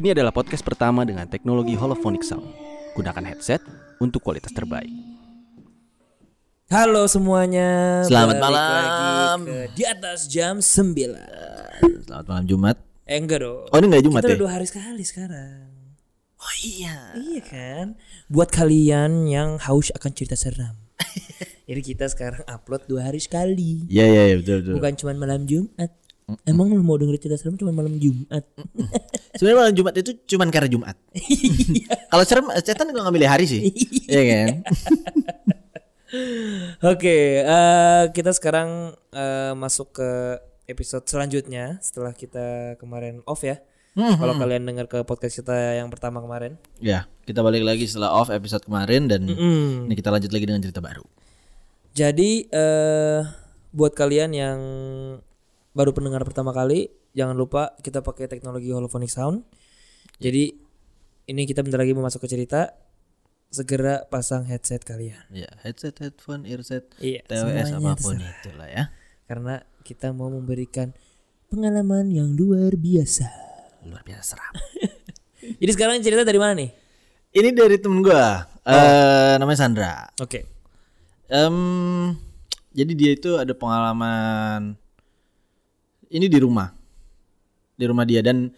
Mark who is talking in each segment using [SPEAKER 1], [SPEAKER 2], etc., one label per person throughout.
[SPEAKER 1] Ini adalah podcast pertama dengan teknologi holophonic sound. Gunakan headset untuk kualitas terbaik.
[SPEAKER 2] Halo semuanya.
[SPEAKER 3] Selamat
[SPEAKER 2] balik
[SPEAKER 3] malam.
[SPEAKER 2] Lagi ke di atas jam 9.
[SPEAKER 3] Selamat malam Jumat.
[SPEAKER 2] Eh enggak dong.
[SPEAKER 3] Oh, ini nggak Jumat
[SPEAKER 2] Kita
[SPEAKER 3] ya?
[SPEAKER 2] udah dua hari sekali sekarang.
[SPEAKER 3] Oh iya.
[SPEAKER 2] Iya kan? Buat kalian yang haus akan cerita seram. Jadi kita sekarang upload dua hari sekali.
[SPEAKER 3] Iya iya iya, betul betul.
[SPEAKER 2] Bukan cuma malam Jumat. Emang lu mau denger cerita serem cuma malam Jumat?
[SPEAKER 3] Sebenarnya malam Jumat itu cuman karena Jumat. Kalau serem setan nggak ngambil hari sih. Iya kan?
[SPEAKER 2] Oke, eh, kita sekarang eh, masuk ke episode selanjutnya setelah kita kemarin off ya. Kalau kalian dengar ke podcast kita yang pertama kemarin.
[SPEAKER 3] Ya, kita balik lagi setelah off episode kemarin dan
[SPEAKER 2] Hmm.
[SPEAKER 3] ini kita lanjut lagi dengan cerita baru.
[SPEAKER 2] Jadi eh buat kalian yang baru pendengar pertama kali, jangan lupa kita pakai teknologi holophonic sound. Jadi ini kita bentar lagi mau masuk ke cerita. Segera pasang headset kalian
[SPEAKER 3] Ya, headset, headphone, earset,
[SPEAKER 2] Iya,
[SPEAKER 3] TWS
[SPEAKER 2] apa
[SPEAKER 3] pun
[SPEAKER 2] terserah.
[SPEAKER 3] itulah ya.
[SPEAKER 2] karena kita mau memberikan pengalaman yang luar biasa.
[SPEAKER 3] Luar biasa seram.
[SPEAKER 2] Jadi sekarang cerita dari mana nih?
[SPEAKER 3] ini dari temen gua. Eh namanya Sandra.
[SPEAKER 2] Oke.
[SPEAKER 3] Em, jadi dia itu ada pengalaman ini di rumah. Di rumah dia dan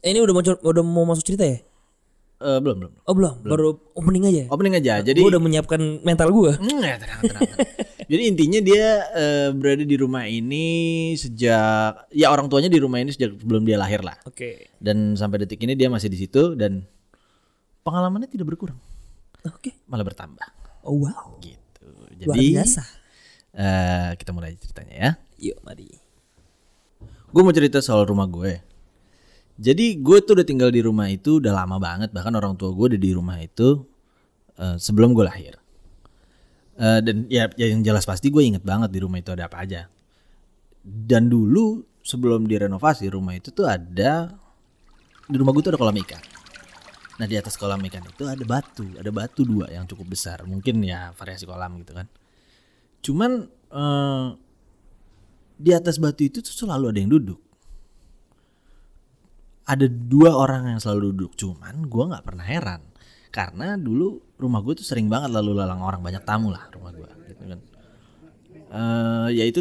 [SPEAKER 2] Eh, ini udah mau udah mau masuk cerita ya?
[SPEAKER 3] eh, belum belum.
[SPEAKER 2] Oh belum, baru opening aja.
[SPEAKER 3] Opening aja. Jadi
[SPEAKER 2] Gua udah menyiapkan mental gua.
[SPEAKER 3] Hmm, ya, tenang, tenang, tenang. Jadi intinya dia eh, berada di rumah ini sejak ya orang tuanya di rumah ini sejak sebelum dia lahir lah.
[SPEAKER 2] Oke.
[SPEAKER 3] Dan sampai detik ini dia masih di situ dan pengalamannya tidak berkurang,
[SPEAKER 2] Oke.
[SPEAKER 3] malah bertambah
[SPEAKER 2] Oh wow.
[SPEAKER 3] gitu.
[SPEAKER 2] Luar
[SPEAKER 3] Jadi
[SPEAKER 2] biasa.
[SPEAKER 3] eh, kita mulai ceritanya ya.
[SPEAKER 2] Yuk, mari.
[SPEAKER 3] Gue mau cerita soal rumah gue. Jadi gue tuh udah tinggal di rumah itu udah lama banget. Bahkan orang tua gue udah di rumah itu eh, sebelum gue lahir. Eh, dan ya, ya yang jelas pasti gue inget banget di rumah itu ada apa aja. Dan dulu sebelum direnovasi rumah itu tuh ada di rumah gue tuh ada kolam ikan. Nah di atas kolam ikan itu ada batu, ada batu dua yang cukup besar. Mungkin ya variasi kolam gitu kan. Cuman eh, di atas batu itu tuh selalu ada yang duduk. Ada dua orang yang selalu duduk, cuman gua nggak pernah heran karena dulu rumah gue tuh sering banget lalu lalang orang banyak tamu lah rumah gua, gitu kan. Eh, ya itu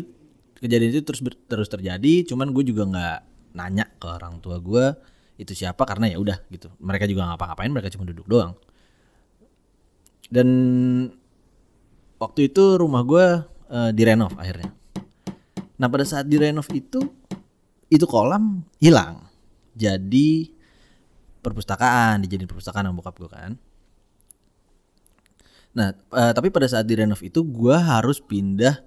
[SPEAKER 3] kejadian itu terus terus terjadi, cuman gue juga nggak nanya ke orang tua gua itu siapa karena ya udah gitu. Mereka juga ngapa-ngapain, mereka cuma duduk doang. Dan waktu itu rumah gua eh, direnov akhirnya. Nah pada saat direnov itu itu kolam hilang. Jadi perpustakaan dijadiin perpustakaan sama bokap gue kan. Nah eh, tapi pada saat direnov itu gua harus pindah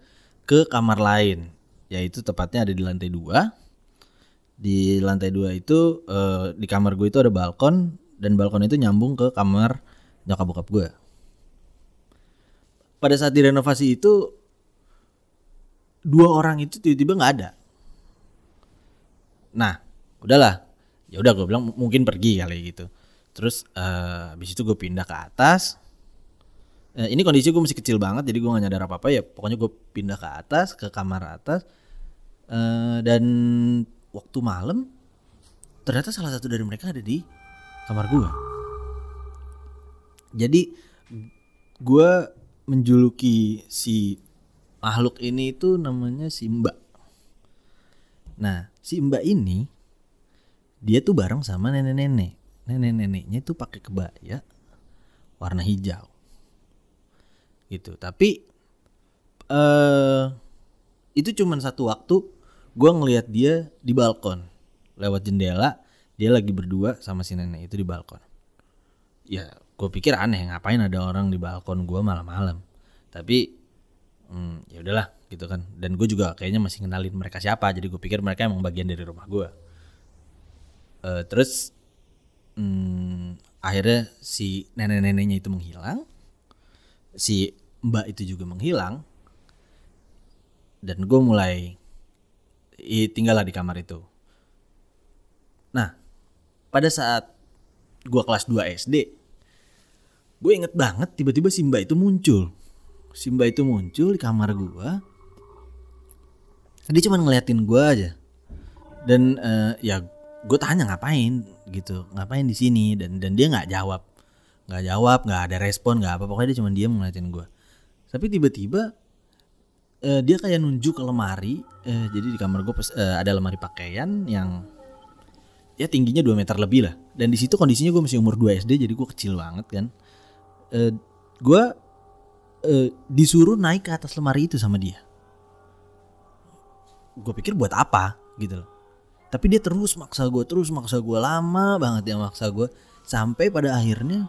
[SPEAKER 3] ke kamar lain, yaitu tepatnya ada di lantai dua. Di lantai dua itu eh, di kamar gue itu ada balkon dan balkon itu nyambung ke kamar nyokap bokap gue. Pada saat direnovasi itu dua orang itu tiba-tiba nggak ada. Nah, udahlah. Ya udah gue bilang "M- mungkin pergi kali gitu. Terus eh habis itu gue pindah ke atas. Eh, ini kondisi gue masih kecil banget jadi gue gak nyadar apa apa ya. Pokoknya gue pindah ke atas ke kamar atas. Eh, dan waktu malam ternyata salah satu dari mereka ada di kamar gue. Jadi gue menjuluki si makhluk ini itu namanya si Mbak. Nah, si Mbak ini dia tuh bareng sama nenek-nenek. Nenek-neneknya itu pakai kebaya warna hijau. Gitu. Tapi eh itu cuman satu waktu gue ngelihat dia di balkon lewat jendela dia lagi berdua sama si nenek itu di balkon ya gue pikir aneh ngapain ada orang di balkon gue malam-malam tapi hmm, ya udahlah gitu kan. Dan gue juga kayaknya masih kenalin mereka siapa jadi gue pikir mereka emang bagian dari rumah gue Eh, terus hmm, akhirnya si nenek-neneknya itu menghilang si mbak itu juga menghilang dan gue mulai tinggallah di kamar itu. Nah pada saat gue kelas 2 SD gue inget banget tiba-tiba si mbak itu muncul si mbak itu muncul di kamar gue dia cuma ngeliatin gue aja. Dan eh, ya gue tanya ngapain? Gitu. Ngapain di sini? Dan dan dia nggak jawab. Nggak jawab nggak ada respon nggak apa. Pokoknya dia cuma diam ngeliatin gue tapi tiba-tiba eh, dia kayak nunjuk ke lemari. Eh, jadi di kamar gue ada lemari pakaian yang ya tingginya 2 meter lebih lah. Dan di situ kondisinya gue masih umur 2 SD jadi gue kecil banget kan. Eh, gue eh, disuruh naik ke atas lemari itu sama dia. Gue pikir buat apa gitu loh. Tapi dia terus maksa gue terus maksa gue lama banget dia maksa gue sampai pada akhirnya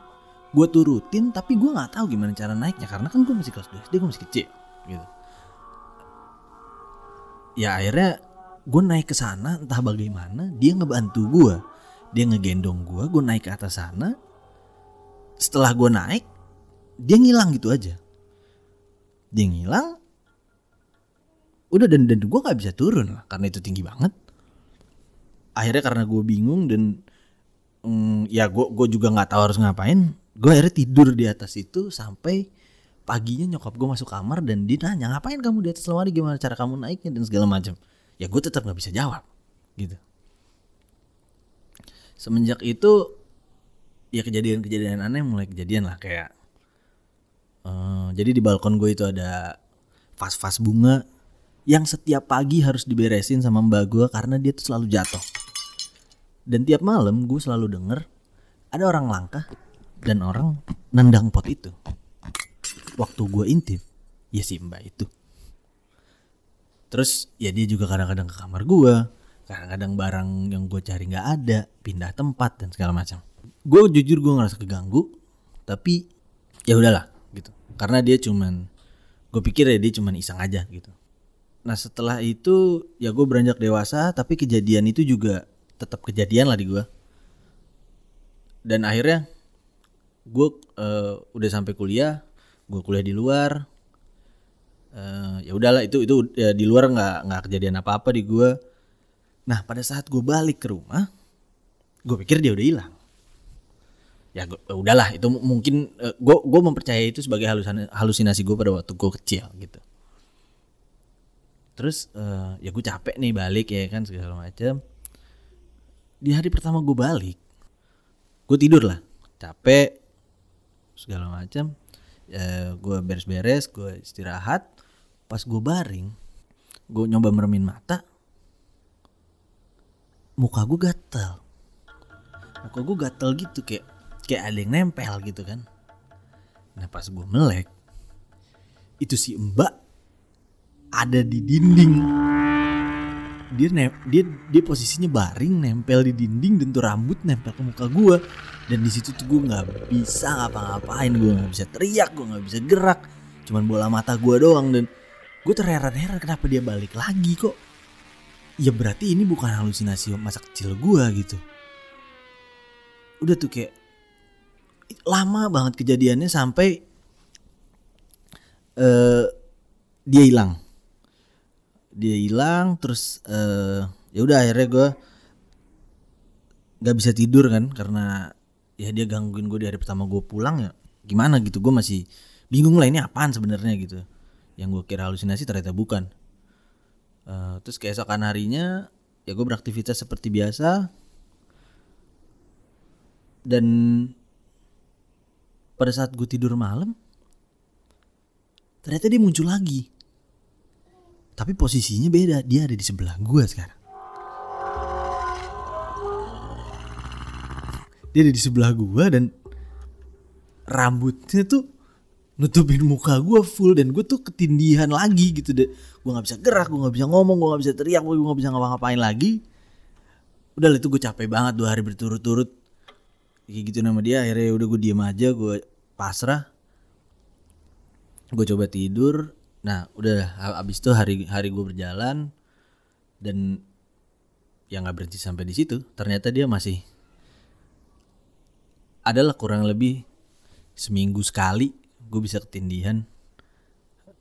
[SPEAKER 3] gue turutin tapi gue nggak tahu gimana cara naiknya karena kan gue masih kelas 2 SD gue masih kecil gitu. Ya akhirnya gue naik ke sana entah bagaimana dia ngebantu gue dia ngegendong gue gue naik ke atas sana. Setelah gue naik dia ngilang gitu aja dia ngilang. Udah dan dan gue nggak bisa turun lah karena itu tinggi banget. Akhirnya karena gue bingung dan mm, ya gue gue juga nggak tahu harus ngapain gue akhirnya tidur di atas itu sampai paginya nyokap gue masuk kamar dan dia nanya ngapain kamu di atas lemari? Gimana cara kamu naiknya? Dan segala macam. Ya gue tetap nggak bisa jawab gitu. Semenjak itu ya kejadian-kejadian aneh mulai kejadian lah kayak uh, jadi di balkon gue itu ada vas-vas bunga yang setiap pagi harus diberesin sama mbak gue karena dia tuh selalu jatuh. Dan tiap malam gue selalu denger ada orang langkah dan orang nendang pot itu. Waktu gue intip, ya si mbak itu. Terus ya dia juga kadang-kadang ke kamar gue, kadang-kadang barang yang gue cari nggak ada, pindah tempat dan segala macam. Gue jujur gue ngerasa keganggu, tapi ya udahlah gitu. Karena dia cuman, gue pikir ya dia cuman iseng aja gitu Nah setelah itu ya gue beranjak dewasa tapi kejadian itu juga tetap kejadian lah di gue. Dan akhirnya gue uh, udah sampai kuliah, gue kuliah di luar. Uh, ya udahlah itu itu ya, di luar nggak nggak kejadian apa apa di gue. Nah pada saat gue balik ke rumah, gue pikir dia udah hilang. Ya gua, udahlah itu mungkin uh, gue gue mempercayai itu sebagai halusinasi gue pada waktu gue kecil gitu. Terus uh, ya gue capek nih balik ya kan segala macam di hari pertama gue balik gue tidur lah capek segala macam ya, gue beres-beres gue istirahat. Pas gue baring gue nyoba meremin mata muka gue gatel. Muka gue gatel gitu kayak kayak ada yang nempel gitu kan. Nah pas gue melek itu si mbak ada di dinding. Dia ne dia dia posisinya baring nempel di dinding dan tuh rambut nempel ke muka gue dan di situ tuh gue nggak bisa ngapa-ngapain gue nggak bisa teriak gue nggak bisa gerak. Cuman bola mata gue doang dan gue terheran-heran kenapa dia balik lagi kok. Ya berarti ini bukan halusinasi masa kecil gue gitu. Udah tuh kayak lama banget kejadiannya sampai uh, dia hilang. Dia hilang terus uh, ya udah akhirnya gue nggak bisa tidur kan karena ya dia gangguin gue di hari pertama gue pulang ya. Gimana gitu gue masih bingung lah ini apaan sebenarnya gitu. Yang gue kira halusinasi ternyata bukan. Uh, terus keesokan harinya ya gue beraktivitas seperti biasa. Dan pada saat gue tidur malam ternyata dia muncul lagi tapi posisinya beda, dia ada di sebelah gue sekarang. Dia ada di sebelah gue dan rambutnya tuh nutupin muka gue full dan gue tuh ketindihan lagi gitu deh. Gue nggak bisa gerak, gue nggak bisa ngomong, gue nggak bisa teriak, gue nggak bisa ngapa-ngapain lagi. Udah itu gue capek banget dua hari berturut-turut kayak gitu nama dia akhirnya udah gue diem aja gue pasrah. Gue coba tidur. Nah udah abis itu hari hari gue berjalan dan yang nggak berhenti sampai di situ. Ternyata dia masih adalah kurang lebih seminggu sekali gue bisa ketindihan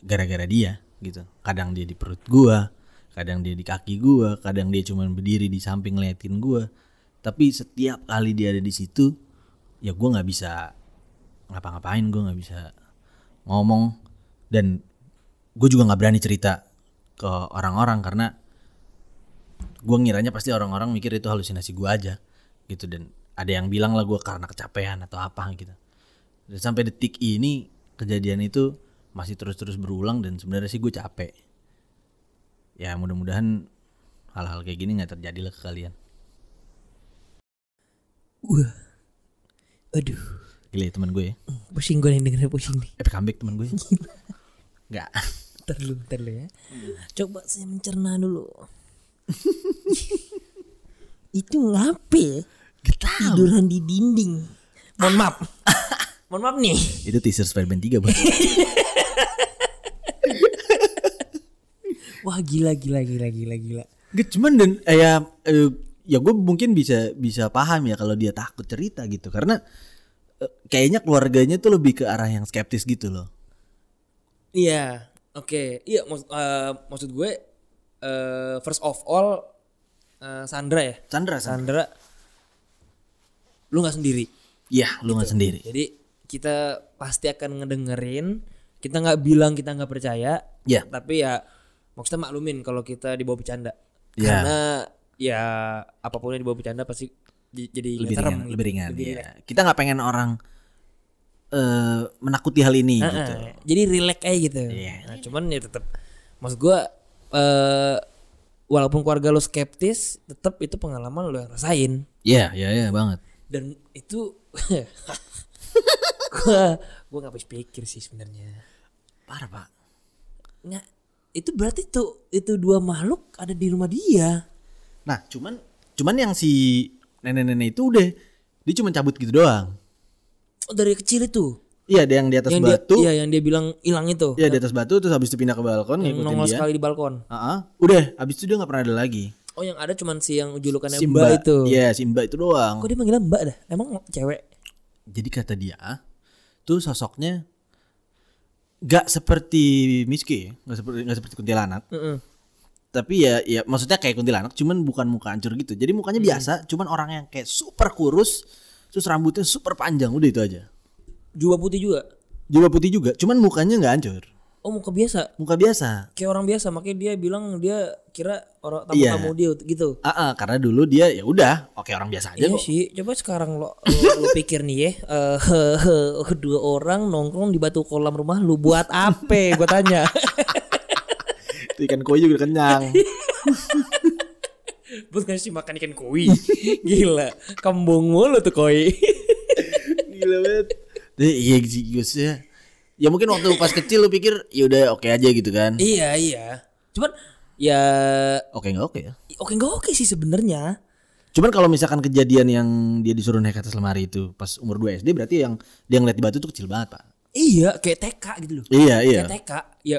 [SPEAKER 3] gara-gara dia gitu. Kadang dia di perut gue kadang dia di kaki gue kadang dia cuma berdiri di samping ngeliatin gue tapi setiap kali dia ada di situ ya gue nggak bisa ngapa-ngapain gue nggak bisa ngomong. Dan gue juga nggak berani cerita ke orang-orang karena gue ngiranya pasti orang-orang mikir itu halusinasi gue aja gitu. Dan ada yang bilang lah gue karena kecapean atau apa gitu. Dan sampai detik ini kejadian itu masih terus-terus berulang dan sebenarnya sih gue capek. Ya mudah-mudahan hal-hal kayak gini nggak terjadi lah ke kalian
[SPEAKER 2] Wah. Aduh,
[SPEAKER 3] gila ya teman gue ya
[SPEAKER 2] pusing gue nih dengerin pusing nih.
[SPEAKER 3] epic comeback teman gue nggak
[SPEAKER 2] Ntar dulu, ntar dulu ya. Coba saya mencerna dulu. Itu ngapain? Tiduran di dinding. Mohon maaf. Mohon maaf nih.
[SPEAKER 3] itu teaser Spider-Man 3 bang
[SPEAKER 2] Wah gila gila gila gila gila.
[SPEAKER 3] Gak cuman dan eh, ya eh, ya gue mungkin bisa bisa paham ya kalau dia takut cerita gitu karena eh, kayaknya keluarganya tuh lebih ke arah yang skeptis gitu loh.
[SPEAKER 2] Iya, oke. Iya, maksud eh, maksud gue eh, first of all eh, Sandra ya.
[SPEAKER 3] Chandra, Chandra.
[SPEAKER 2] Sandra lu nggak sendiri.
[SPEAKER 3] Iya, lu nggak sendiri.
[SPEAKER 2] Jadi kita pasti akan ngedengerin. Kita nggak bilang kita nggak percaya.
[SPEAKER 3] Iya.
[SPEAKER 2] Tapi ya maksudnya maklumin kalau kita dibawa bercanda.
[SPEAKER 3] Iya.
[SPEAKER 2] Karena ya apa pun yang dibawa bercanda pasti di- jadi
[SPEAKER 3] Lebih
[SPEAKER 2] serem
[SPEAKER 3] ringan,
[SPEAKER 2] gitu.
[SPEAKER 3] lebih ringan.
[SPEAKER 2] Lebih
[SPEAKER 3] iya. Kita nggak pengen orang eh menakuti hal ini
[SPEAKER 2] Heeh,
[SPEAKER 3] gitu.
[SPEAKER 2] Jadi relax aja gitu.
[SPEAKER 3] Iya.
[SPEAKER 2] Nah, cuman ya tetap maksud gua eh walaupun keluarga lo skeptis, tetap itu pengalaman lo yang rasain
[SPEAKER 3] Iya, iya, iya banget.
[SPEAKER 2] dan itu gua gua nggak habis pikir sih sebenarnya.
[SPEAKER 3] Parah pak.
[SPEAKER 2] Nggak itu berarti tuh itu dua makhluk ada di rumah dia.
[SPEAKER 3] Nah, cuman cuman yang si nenek-nenek itu udah dia cuma cabut gitu doang.
[SPEAKER 2] Oh, dari kecil itu.
[SPEAKER 3] Iya, ada yang di atas
[SPEAKER 2] yang
[SPEAKER 3] batu.
[SPEAKER 2] dia iya yang dia bilang hilang itu.
[SPEAKER 3] Iya, di atas batu terus habis itu pindah ke balkon
[SPEAKER 2] yang
[SPEAKER 3] ngikutin dia.
[SPEAKER 2] sekali di balkon.
[SPEAKER 3] Heeh. Udah, habis itu dia nggak pernah ada lagi.
[SPEAKER 2] Oh, yang ada cuman si yang julukannya
[SPEAKER 3] Si
[SPEAKER 2] Mbak itu.
[SPEAKER 3] Iya, si Mbak itu doang.
[SPEAKER 2] Kok dia manggilnya Mbak dah? Emang cewek?
[SPEAKER 3] Jadi kata dia, tuh sosoknya gak seperti Miski, gak seperti gak seperti kuntilanak.
[SPEAKER 2] Heeh.
[SPEAKER 3] Tapi ya, ya maksudnya kayak kuntilanak, cuman bukan muka hancur gitu. Jadi mukanya biasa, cuman orang yang kayak super kurus, terus rambutnya super panjang, udah itu aja.
[SPEAKER 2] Jubah putih juga.
[SPEAKER 3] Jubah putih juga, cuman mukanya nggak hancur,
[SPEAKER 2] Oh, muka biasa.
[SPEAKER 3] muka biasa.
[SPEAKER 2] kayak orang biasa makanya dia bilang dia kira orang
[SPEAKER 3] Iya.
[SPEAKER 2] tamu-tamu dia gitu
[SPEAKER 3] Ah, ah, karena dulu dia ya udah, oke orang biasa aja
[SPEAKER 2] Iya
[SPEAKER 3] kok.
[SPEAKER 2] sih, coba sekarang lo lo, lo pikir nih ya, eh dua orang nongkrong di batu kolam rumah lu buat apa? Gue tanya.
[SPEAKER 3] Itu ikan koi juga kenyang.
[SPEAKER 2] buat ngasih makan ikan koi. Gila, kembung mulu tuh koi.
[SPEAKER 3] Gila banget. Iya sih Gus ya. Ya mungkin waktu pas kecil lu pikir ya udah oke aja gitu kan.
[SPEAKER 2] iya iya. Cuman ya
[SPEAKER 3] Oke nggak oke ya.
[SPEAKER 2] oke nggak oke sih sebenarnya.
[SPEAKER 3] Cuman kalau misalkan kejadian yang dia disuruh naik ke atas lemari itu pas umur 2 SD berarti yang dia ngeliat di batu tuh kecil banget, Pak.
[SPEAKER 2] Iya, kayak TK gitu loh.
[SPEAKER 3] Iya, iya.
[SPEAKER 2] Kayak TK. Ya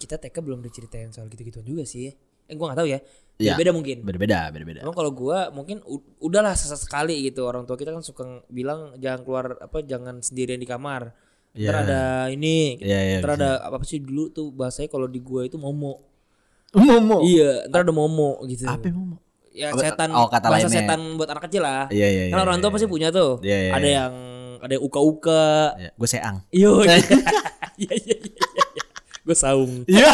[SPEAKER 2] kita TK belum diceritain soal gitu-gituan juga sih. Eh gua nggak tahu ya.
[SPEAKER 3] Iya.
[SPEAKER 2] Beda mungkin.
[SPEAKER 3] Beda-beda, beda-beda.
[SPEAKER 2] Emang kalau gua mungkin udahlah sesekali gitu orang tua kita kan suka bilang jangan keluar apa jangan sendirian di kamar. Ntar
[SPEAKER 3] Iya.
[SPEAKER 2] ada ini,
[SPEAKER 3] Iya, iya,
[SPEAKER 2] ntar ada apa sih dulu tuh bahasanya kalau di gua itu momo.
[SPEAKER 3] Momo.
[SPEAKER 2] Iya, ntar ada momo gitu.
[SPEAKER 3] Apa Momo?
[SPEAKER 2] Ya
[SPEAKER 3] Apa-
[SPEAKER 2] setan,
[SPEAKER 3] oh, kata
[SPEAKER 2] bahasa
[SPEAKER 3] lainnya.
[SPEAKER 2] setan buat anak kecil lah.
[SPEAKER 3] Iya, iya,
[SPEAKER 2] Kan
[SPEAKER 3] iya,
[SPEAKER 2] orang tua
[SPEAKER 3] iya,
[SPEAKER 2] pasti punya tuh.
[SPEAKER 3] Iya, iya,
[SPEAKER 2] ada
[SPEAKER 3] iya.
[SPEAKER 2] yang ada yang uka-uka.
[SPEAKER 3] Ya, gue seang.
[SPEAKER 2] Iya, iya, iya, iya, iya. Gue saung.
[SPEAKER 3] Iya.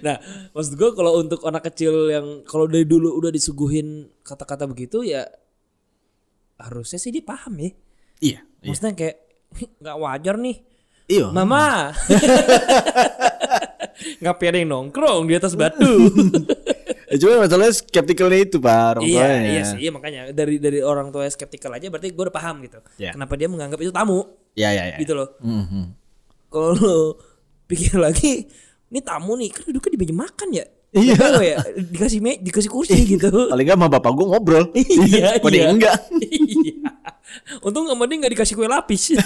[SPEAKER 2] Nah, maksud gue kalau untuk anak kecil yang kalau dari dulu udah disuguhin kata-kata begitu ya harusnya sih dia paham ya.
[SPEAKER 3] Iya. Iya.
[SPEAKER 2] Maksudnya kayak nggak wajar nih.
[SPEAKER 3] Iya.
[SPEAKER 2] Mama. Ngapain ada yang nongkrong di atas batu?
[SPEAKER 3] Ya, cuma masalahnya skeptikalnya itu, Pak, orang
[SPEAKER 2] iya,
[SPEAKER 3] tuanya.
[SPEAKER 2] iya sih, iya makanya dari dari orang tua skeptikal aja berarti gue udah paham gitu.
[SPEAKER 3] Iya.
[SPEAKER 2] Kenapa dia menganggap itu tamu
[SPEAKER 3] Iya, iya, iya.
[SPEAKER 2] gitu loh.
[SPEAKER 3] Mhm.
[SPEAKER 2] Kalau lo pikir lagi, ini tamu nih kan duduknya di meja makan ya.
[SPEAKER 3] Iya.
[SPEAKER 2] Tahu ya, dikasih me, dikasih kursi gitu.
[SPEAKER 3] Paling enggak sama bapak gue ngobrol.
[SPEAKER 2] Iya,
[SPEAKER 3] dia
[SPEAKER 2] iya.
[SPEAKER 3] enggak?
[SPEAKER 2] iya. Untung sama dia nggak dikasih kue lapis.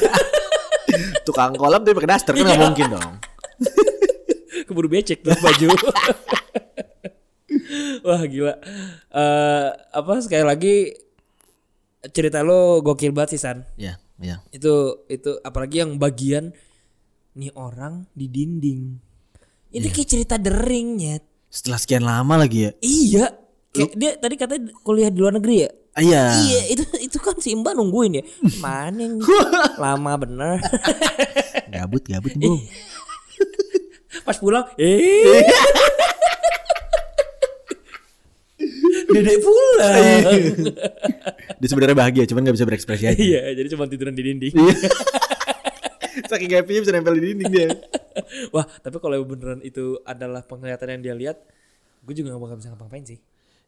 [SPEAKER 3] Tukang kolam tapi pakai daster kan
[SPEAKER 2] Iya.
[SPEAKER 3] nggak mungkin dong.
[SPEAKER 2] Keburu becek tuh baju. Wah gila. Eh apa sekali lagi cerita lo gokil banget sih San.
[SPEAKER 3] Iya, iya.
[SPEAKER 2] Itu itu apalagi yang bagian nih orang di dinding. Itu kayak cerita deringnya.
[SPEAKER 3] Setelah sekian lama lagi ya.
[SPEAKER 2] Iya. Kayak dia tadi katanya kuliah di luar negeri ya?
[SPEAKER 3] Ah, Iya.
[SPEAKER 2] Iya, itu itu kan si Mbak nungguin ya. Mana yang lama bener.
[SPEAKER 3] Gabut, gabut, Bu.
[SPEAKER 2] Pas pulang, eh Dede pulang.
[SPEAKER 3] Dia sebenarnya bahagia, cuman nggak bisa berekspresi aja.
[SPEAKER 2] Iya, jadi cuma tiduran di dinding.
[SPEAKER 3] Iya. Saking happy bisa nempel di dinding dia.
[SPEAKER 2] Wah, tapi kalau beneran itu adalah penglihatan yang dia lihat, gue juga gak bakal bisa ngapa-ngapain sih.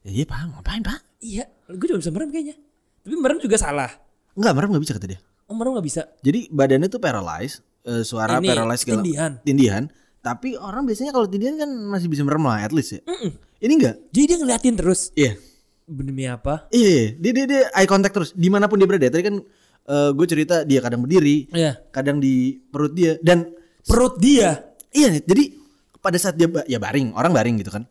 [SPEAKER 3] Ya, iya pak, ngapain pak?
[SPEAKER 2] Iya, gue juga bisa merem kayaknya. Tapi merem juga salah.
[SPEAKER 3] Enggak, merem nggak bisa kata dia.
[SPEAKER 2] Oh, merem gak bisa.
[SPEAKER 3] Jadi badannya tuh paralyzed, eh, suara
[SPEAKER 2] Ini,
[SPEAKER 3] paralyzed segala.
[SPEAKER 2] tindihan.
[SPEAKER 3] Tindihan. Tapi orang biasanya kalau tindihan kan masih bisa merem lah, at least ya. Ini enggak?
[SPEAKER 2] Jadi dia ngeliatin terus.
[SPEAKER 3] Iya.
[SPEAKER 2] Demi apa?
[SPEAKER 3] Iya, iya. dia, dia, dia eye contact terus di mana pun dia berada. Tadi kan gue cerita dia kadang berdiri,
[SPEAKER 2] Iya.
[SPEAKER 3] kadang di perut dia dan
[SPEAKER 2] Perut dia.
[SPEAKER 3] iya jadi pada saat dia ya baring, orang baring gitu kan.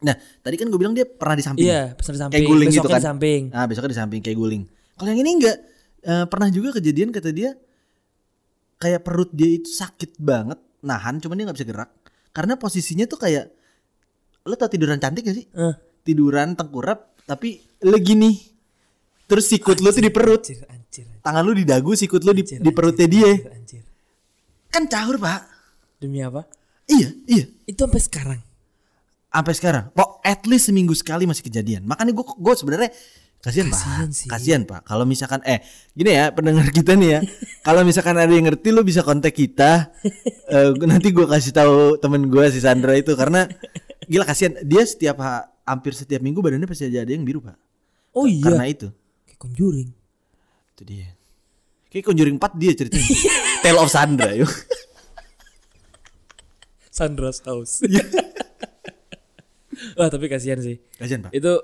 [SPEAKER 3] Nah tadi kan gue bilang dia pernah di samping,
[SPEAKER 2] Iya, pesan di samping.
[SPEAKER 3] kayak guling gitu kan.
[SPEAKER 2] di samping.
[SPEAKER 3] Nah besoknya di samping kayak guling. Kalau yang ini enggak Eh, pernah juga kejadian kata dia kayak perut dia itu sakit banget, nahan, cuman dia nggak bisa gerak karena posisinya tuh kayak lo tau tiduran cantik gak sih?
[SPEAKER 2] Eh,
[SPEAKER 3] Tiduran tengkurap tapi lo gini, terus sikut lo tuh di perut,
[SPEAKER 2] anjir, anjir,
[SPEAKER 3] tangan lu di dagu, sikut lu di,
[SPEAKER 2] anjir,
[SPEAKER 3] di perutnya dia.
[SPEAKER 2] anjir, anjir.
[SPEAKER 3] Kan caur pak.
[SPEAKER 2] Demi apa?
[SPEAKER 3] Iya, iya.
[SPEAKER 2] Itu sampai sekarang.
[SPEAKER 3] Sampai sekarang. Kok at least seminggu sekali masih kejadian. Makanya gue gue sebenarnya kasihan pak.
[SPEAKER 2] Kasihan sih.
[SPEAKER 3] Kasihan pak. Kalau misalkan eh gini ya pendengar kita nih ya. Kalau misalkan ada yang ngerti lu bisa kontak kita. Eh, nanti gue kasih tahu temen gue si Sandra itu karena gila kasihan. Dia setiap ha- hampir setiap minggu badannya pasti ada yang biru pak.
[SPEAKER 2] Oh iya.
[SPEAKER 3] Karena itu.
[SPEAKER 2] Kayak conjuring.
[SPEAKER 3] Itu dia. Kayak Conjuring 4 dia ceritanya. Tale of Sandra yuk.
[SPEAKER 2] Sandra's House. Wah, tapi kasihan sih.
[SPEAKER 3] Kasihan pak.
[SPEAKER 2] Itu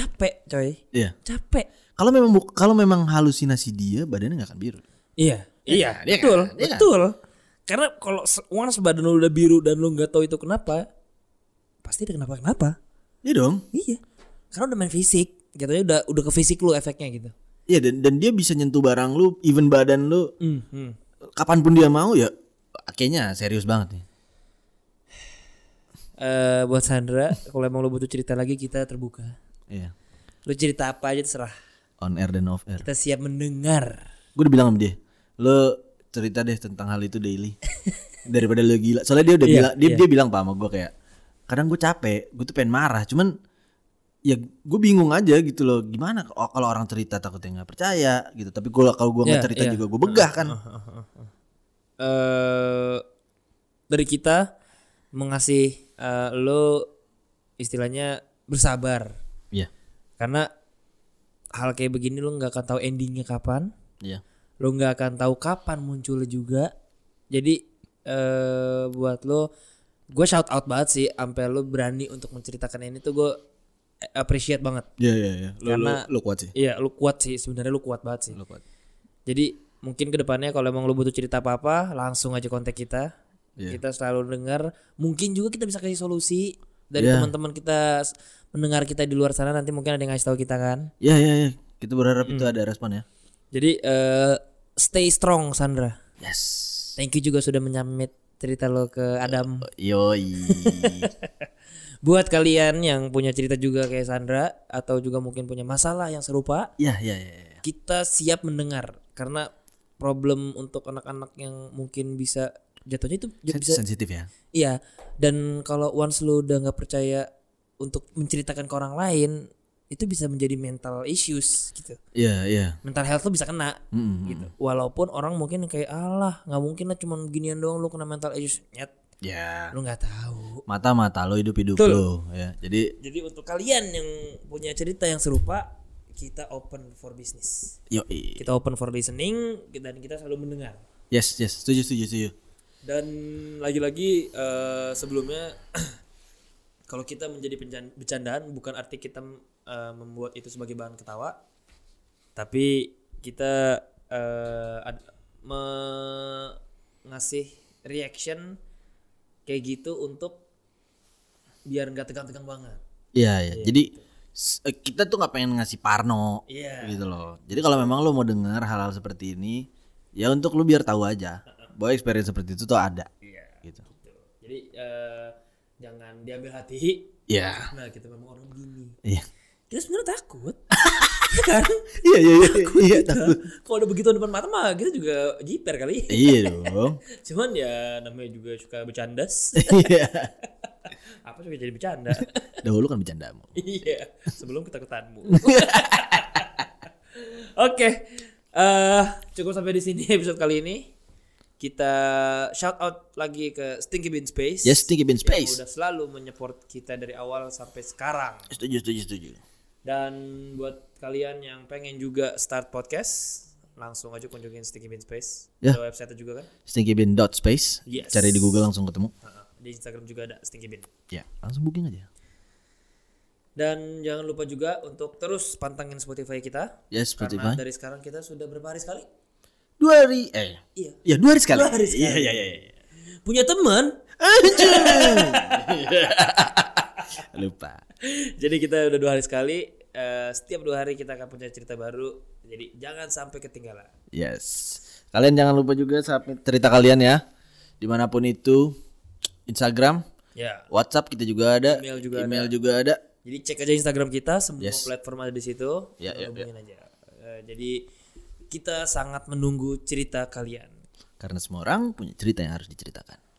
[SPEAKER 2] capek, coy.
[SPEAKER 3] Iya.
[SPEAKER 2] Capek.
[SPEAKER 3] Kalau memang kalau memang halusinasi dia badannya nggak akan biru.
[SPEAKER 2] Iya, iya,
[SPEAKER 3] iya
[SPEAKER 2] betul,
[SPEAKER 3] kan? Iya kan?
[SPEAKER 2] betul. Karena kalau once badan lu udah biru dan lu nggak tahu itu kenapa, pasti ada kenapa kenapa.
[SPEAKER 3] Iya dong.
[SPEAKER 2] Iya, karena udah main fisik, gitu ya udah udah ke fisik lu efeknya gitu.
[SPEAKER 3] Iya dan dan dia bisa nyentuh barang lu, even badan lu,
[SPEAKER 2] Hmm, hmm.
[SPEAKER 3] kapan pun dia mau ya. Kayaknya serius banget nih.
[SPEAKER 2] Eh, buat Sandra, kalau emang lu butuh cerita lagi kita terbuka.
[SPEAKER 3] Iya.
[SPEAKER 2] Lu cerita apa aja terserah.
[SPEAKER 3] On air dan off air.
[SPEAKER 2] Kita siap mendengar.
[SPEAKER 3] Gue udah bilang sama dia, lo cerita deh tentang hal itu daily. Daripada lo gila. Soalnya dia udah
[SPEAKER 2] Iya,
[SPEAKER 3] bilang, dia
[SPEAKER 2] iya.
[SPEAKER 3] dia bilang pak sama gue kayak, kadang gue capek, gue tuh pengen marah, cuman ya gue bingung aja gitu loh gimana kalau orang cerita takutnya nggak percaya gitu tapi kalau kalau gue nggak
[SPEAKER 2] Iya,
[SPEAKER 3] cerita
[SPEAKER 2] iya.
[SPEAKER 3] juga gue begah kan
[SPEAKER 2] eh dari kita mengasih eh, lo istilahnya bersabar karena hal kayak begini lo nggak akan tahu endingnya kapan.
[SPEAKER 3] Iya.
[SPEAKER 2] Lo nggak akan tahu kapan munculnya juga. Jadi eh buat lo gue shout out banget sih sampai lo berani untuk menceritakan ini tuh gue appreciate banget.
[SPEAKER 3] Iya iya iya. Lo,
[SPEAKER 2] Karena-
[SPEAKER 3] lo, kuat sih.
[SPEAKER 2] iya lo kuat sih. Sebenarnya lo kuat banget sih.
[SPEAKER 3] Lo kuat.
[SPEAKER 2] Jadi mungkin ke depannya kalau emang lo butuh cerita apa apa langsung aja kontak kita.
[SPEAKER 3] Iya.
[SPEAKER 2] kita selalu dengar mungkin juga kita bisa kasih solusi dari
[SPEAKER 3] Iya.
[SPEAKER 2] teman-teman kita mendengar kita di luar sana nanti mungkin ada yang ngasih tahu kita kan
[SPEAKER 3] Iya iya iya. Kita berharap itu
[SPEAKER 2] Hmm.
[SPEAKER 3] ada respon ya.
[SPEAKER 2] jadi eh stay strong Sandra
[SPEAKER 3] Yes.
[SPEAKER 2] thank you juga sudah menyamit cerita lo ke Adam
[SPEAKER 3] Yoi.
[SPEAKER 2] buat kalian yang punya cerita juga kayak Sandra atau juga mungkin punya masalah yang serupa
[SPEAKER 3] Iya iya iya. iya.
[SPEAKER 2] kita siap mendengar karena problem untuk anak-anak yang mungkin bisa jatuhnya itu bisa
[SPEAKER 3] Sensitif ya.
[SPEAKER 2] iya dan kalau once lu udah nggak percaya untuk menceritakan ke orang lain itu bisa menjadi mental issues gitu
[SPEAKER 3] Iya iya.
[SPEAKER 2] mental health lu bisa kena
[SPEAKER 3] Mm-mm.
[SPEAKER 2] gitu walaupun orang mungkin kayak alah nggak mungkin lah cuman ginian doang lu kena mental issues nyet
[SPEAKER 3] Ya.
[SPEAKER 2] lu nggak tahu
[SPEAKER 3] Mata mata lo hidup hidup
[SPEAKER 2] Betul.
[SPEAKER 3] lo ya. Jadi
[SPEAKER 2] jadi untuk kalian yang punya cerita yang serupa kita open for business
[SPEAKER 3] yoi.
[SPEAKER 2] kita open for listening dan kita selalu mendengar
[SPEAKER 3] Yes yes. Setuju setuju setuju.
[SPEAKER 2] Dan lagi-lagi eh, sebelumnya kalau kita menjadi bercandaan bukan arti kita eh, membuat itu sebagai bahan ketawa, tapi kita eh, ad- me- ngasih reaction kayak gitu untuk biar nggak tegang-tegang banget.
[SPEAKER 3] Iya iya. Jadi s- eh, kita tuh nggak pengen ngasih parno
[SPEAKER 2] Iya.
[SPEAKER 3] gitu loh. Jadi kalau memang lo mau dengar hal-hal seperti ini, ya untuk lo biar tahu aja bahwa experience seperti itu tuh ada.
[SPEAKER 2] Iya.
[SPEAKER 3] Gitu.
[SPEAKER 2] Jadi eh, jangan diambil hati.
[SPEAKER 3] Iya.
[SPEAKER 2] Nah kita memang orang begini.
[SPEAKER 3] Iya.
[SPEAKER 2] Kita sebenarnya takut, ya kan?
[SPEAKER 3] Iya iya iya. Iya takut.
[SPEAKER 2] Kalau udah begitu depan mata mah kita juga jiper kali.
[SPEAKER 3] Iya dong.
[SPEAKER 2] Cuman ya namanya juga suka bercandas.
[SPEAKER 3] Iya.
[SPEAKER 2] Apa juga jadi bercanda.
[SPEAKER 3] Dahulu kan bercandamu.
[SPEAKER 2] iya, sebelum ketakutanmu. Oke. eh cukup sampai di sini episode kali ini. Kita shout out lagi ke Stinky Bean Space.
[SPEAKER 3] Yes, Stinky Bean
[SPEAKER 2] Yang
[SPEAKER 3] Space.
[SPEAKER 2] udah selalu menyupport kita dari awal sampai sekarang.
[SPEAKER 3] Setuju, setuju, setuju.
[SPEAKER 2] Dan buat kalian yang pengen juga start podcast, langsung aja kunjungin Stinky Bean Space.
[SPEAKER 3] Ya.
[SPEAKER 2] Ada website juga kan?
[SPEAKER 3] Stinkybean.space.
[SPEAKER 2] Yes.
[SPEAKER 3] Cari di Google langsung ketemu.
[SPEAKER 2] Di Instagram juga ada Stinky Bean.
[SPEAKER 3] Ya, langsung booking aja.
[SPEAKER 2] Dan jangan lupa juga untuk terus pantengin Spotify kita. Karena
[SPEAKER 3] Spotify.
[SPEAKER 2] dari sekarang kita sudah berapa hari sekali?
[SPEAKER 3] Dua hari eh
[SPEAKER 2] Iya.
[SPEAKER 3] ya dua hari sekali.
[SPEAKER 2] Dua hari sekali.
[SPEAKER 3] Iya, iya, iya. iya.
[SPEAKER 2] Punya teman.
[SPEAKER 3] Lupa.
[SPEAKER 2] Jadi kita udah dua hari sekali. Eh, setiap dua hari kita akan punya cerita baru. Jadi jangan sampai ketinggalan.
[SPEAKER 3] Yes. Kalian jangan lupa juga submit cerita kalian ya. Di mana pun itu. Instagram,
[SPEAKER 2] Ya.
[SPEAKER 3] WhatsApp kita juga ada.
[SPEAKER 2] Email juga
[SPEAKER 3] Email juga ada.
[SPEAKER 2] Jadi cek aja Instagram kita, semua
[SPEAKER 3] Yes.
[SPEAKER 2] platform ada di situ.
[SPEAKER 3] Ya, ya,
[SPEAKER 2] hubungin aja. Eh, jadi kita sangat menunggu cerita kalian.
[SPEAKER 3] Karena semua orang punya cerita yang harus diceritakan.